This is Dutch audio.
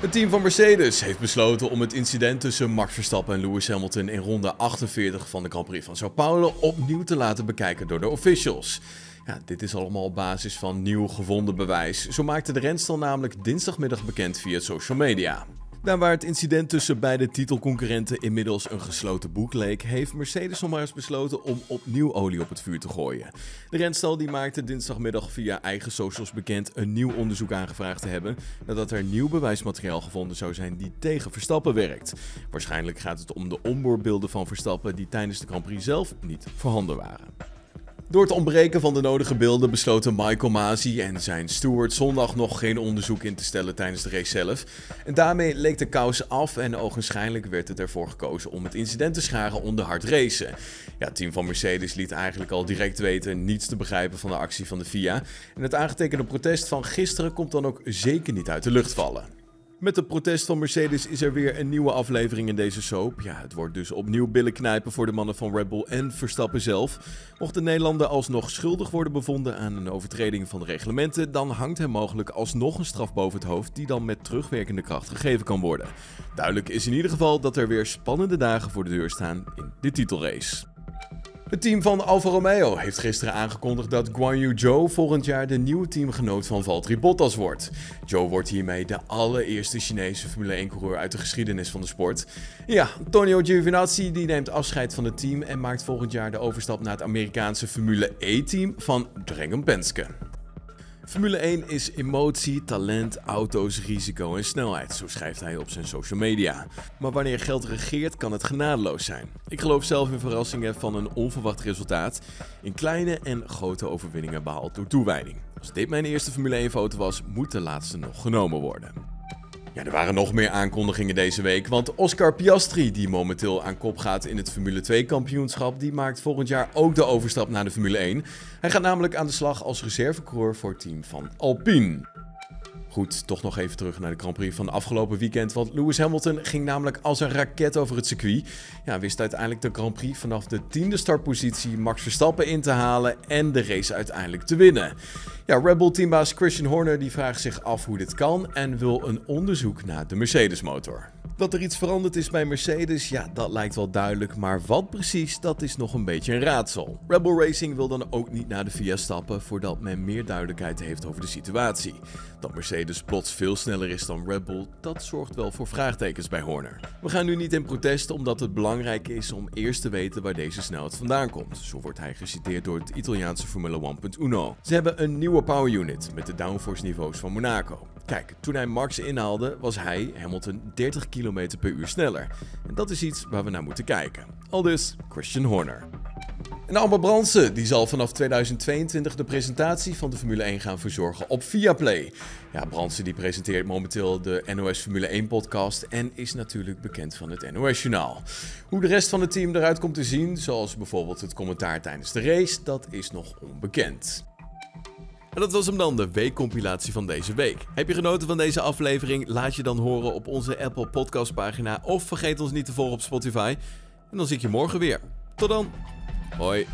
Het team van Mercedes heeft besloten om het incident tussen Max Verstappen en Lewis Hamilton in ronde 48 van de Grand Prix van Sao Paulo opnieuw te laten bekijken door de officials. Ja, dit is allemaal op basis van nieuw gevonden bewijs. Zo maakte de renstal namelijk dinsdagmiddag bekend via social media. Daar waar het incident tussen beide titelconcurrenten inmiddels een gesloten boek leek, heeft Mercedes nog maar eens besloten om opnieuw olie op het vuur te gooien. De renstal die maakte dinsdagmiddag via eigen socials bekend een nieuw onderzoek aangevraagd te hebben, nadat er nieuw bewijsmateriaal gevonden zou zijn die tegen Verstappen werkt. Waarschijnlijk gaat het om de onboardbeelden van Verstappen die tijdens de Grand Prix zelf niet voorhanden waren. Door het ontbreken van de nodige beelden besloten Michael Masi en zijn steward zondag nog geen onderzoek in te stellen tijdens de race zelf. En daarmee leek de kous af en ogenschijnlijk werd het ervoor gekozen om het incident te scharen onder hard racen. Ja, het team van Mercedes liet eigenlijk al direct weten niets te begrijpen van de actie van de FIA. En het aangetekende protest van gisteren komt dan ook zeker niet uit de lucht vallen. Met het protest van Mercedes is er weer een nieuwe aflevering in deze soap. Ja, het wordt dus opnieuw billen knijpen voor de mannen van Red Bull en Verstappen zelf. Mocht de Nederlander alsnog schuldig worden bevonden aan een overtreding van de reglementen, dan hangt hem mogelijk alsnog een straf boven het hoofd die dan met terugwerkende kracht gegeven kan worden. Duidelijk is in ieder geval dat er weer spannende dagen voor de deur staan in de titelrace. Het team van Alfa Romeo heeft gisteren aangekondigd dat Guan Yu Zhou volgend jaar de nieuwe teamgenoot van Valtteri Bottas wordt. Zhou wordt hiermee de allereerste Chinese Formule 1-coureur uit de geschiedenis van de sport. Ja, Antonio Giovinazzi die neemt afscheid van het team en maakt volgend jaar de overstap naar het Amerikaanse Formule E-team van Dragon Penske. Formule 1 is emotie, talent, auto's, risico en snelheid, zo schrijft hij op zijn social media. Maar wanneer geld regeert, kan het genadeloos zijn. Ik geloof zelf in verrassingen van een onverwacht resultaat, in kleine en grote overwinningen behaald door toewijding. Als dit mijn eerste Formule 1-foto was, moet de laatste nog genomen worden. Ja, er waren nog meer aankondigingen deze week, want Oscar Piastri, die momenteel aan kop gaat in het Formule 2 kampioenschap, die maakt volgend jaar ook de overstap naar de Formule 1. Hij gaat namelijk aan de slag als reservecoureur voor het team van Alpine. Goed, toch nog even terug naar de Grand Prix van afgelopen weekend. Want Lewis Hamilton ging namelijk als een raket over het circuit. Ja, wist uiteindelijk de Grand Prix vanaf de tiende startpositie Max Verstappen in te halen en de race uiteindelijk te winnen. Ja, Red Bull teambaas Christian Horner die vraagt zich af hoe dit kan en wil een onderzoek naar de Mercedes motor. Dat er iets veranderd is bij Mercedes, ja, dat lijkt wel duidelijk, maar wat precies, dat is nog een beetje een raadsel. Red Bull Racing wil dan ook niet naar de VIA stappen voordat men meer duidelijkheid heeft over de situatie. Dat Mercedes plots veel sneller is dan Red Bull, dat zorgt wel voor vraagtekens bij Horner. We gaan nu niet in protest omdat het belangrijk is om eerst te weten waar deze snelheid vandaan komt. Zo wordt hij geciteerd door het Italiaanse Formule 1.1. Ze hebben een nieuwe power unit met de downforce niveaus van Monaco. Kijk, toen hij Max inhaalde, was hij, Hamilton, 30 km per uur sneller. En dat is iets waar we naar moeten kijken. Al dus Christian Horner. En Amber Brandsen die zal vanaf 2022 de presentatie van de Formule 1 gaan verzorgen op Viaplay. Ja, Brandsen die presenteert momenteel de NOS Formule 1 podcast en is natuurlijk bekend van het NOS Journaal. Hoe de rest van het team eruit komt te zien, zoals bijvoorbeeld het commentaar tijdens de race, dat is nog onbekend. En dat was hem dan, de weekcompilatie van deze week. Heb je genoten van deze aflevering? Laat je dan horen op onze Apple Podcast pagina of vergeet ons niet te volgen op Spotify. En dan zie ik je morgen weer. Tot dan. Hoi.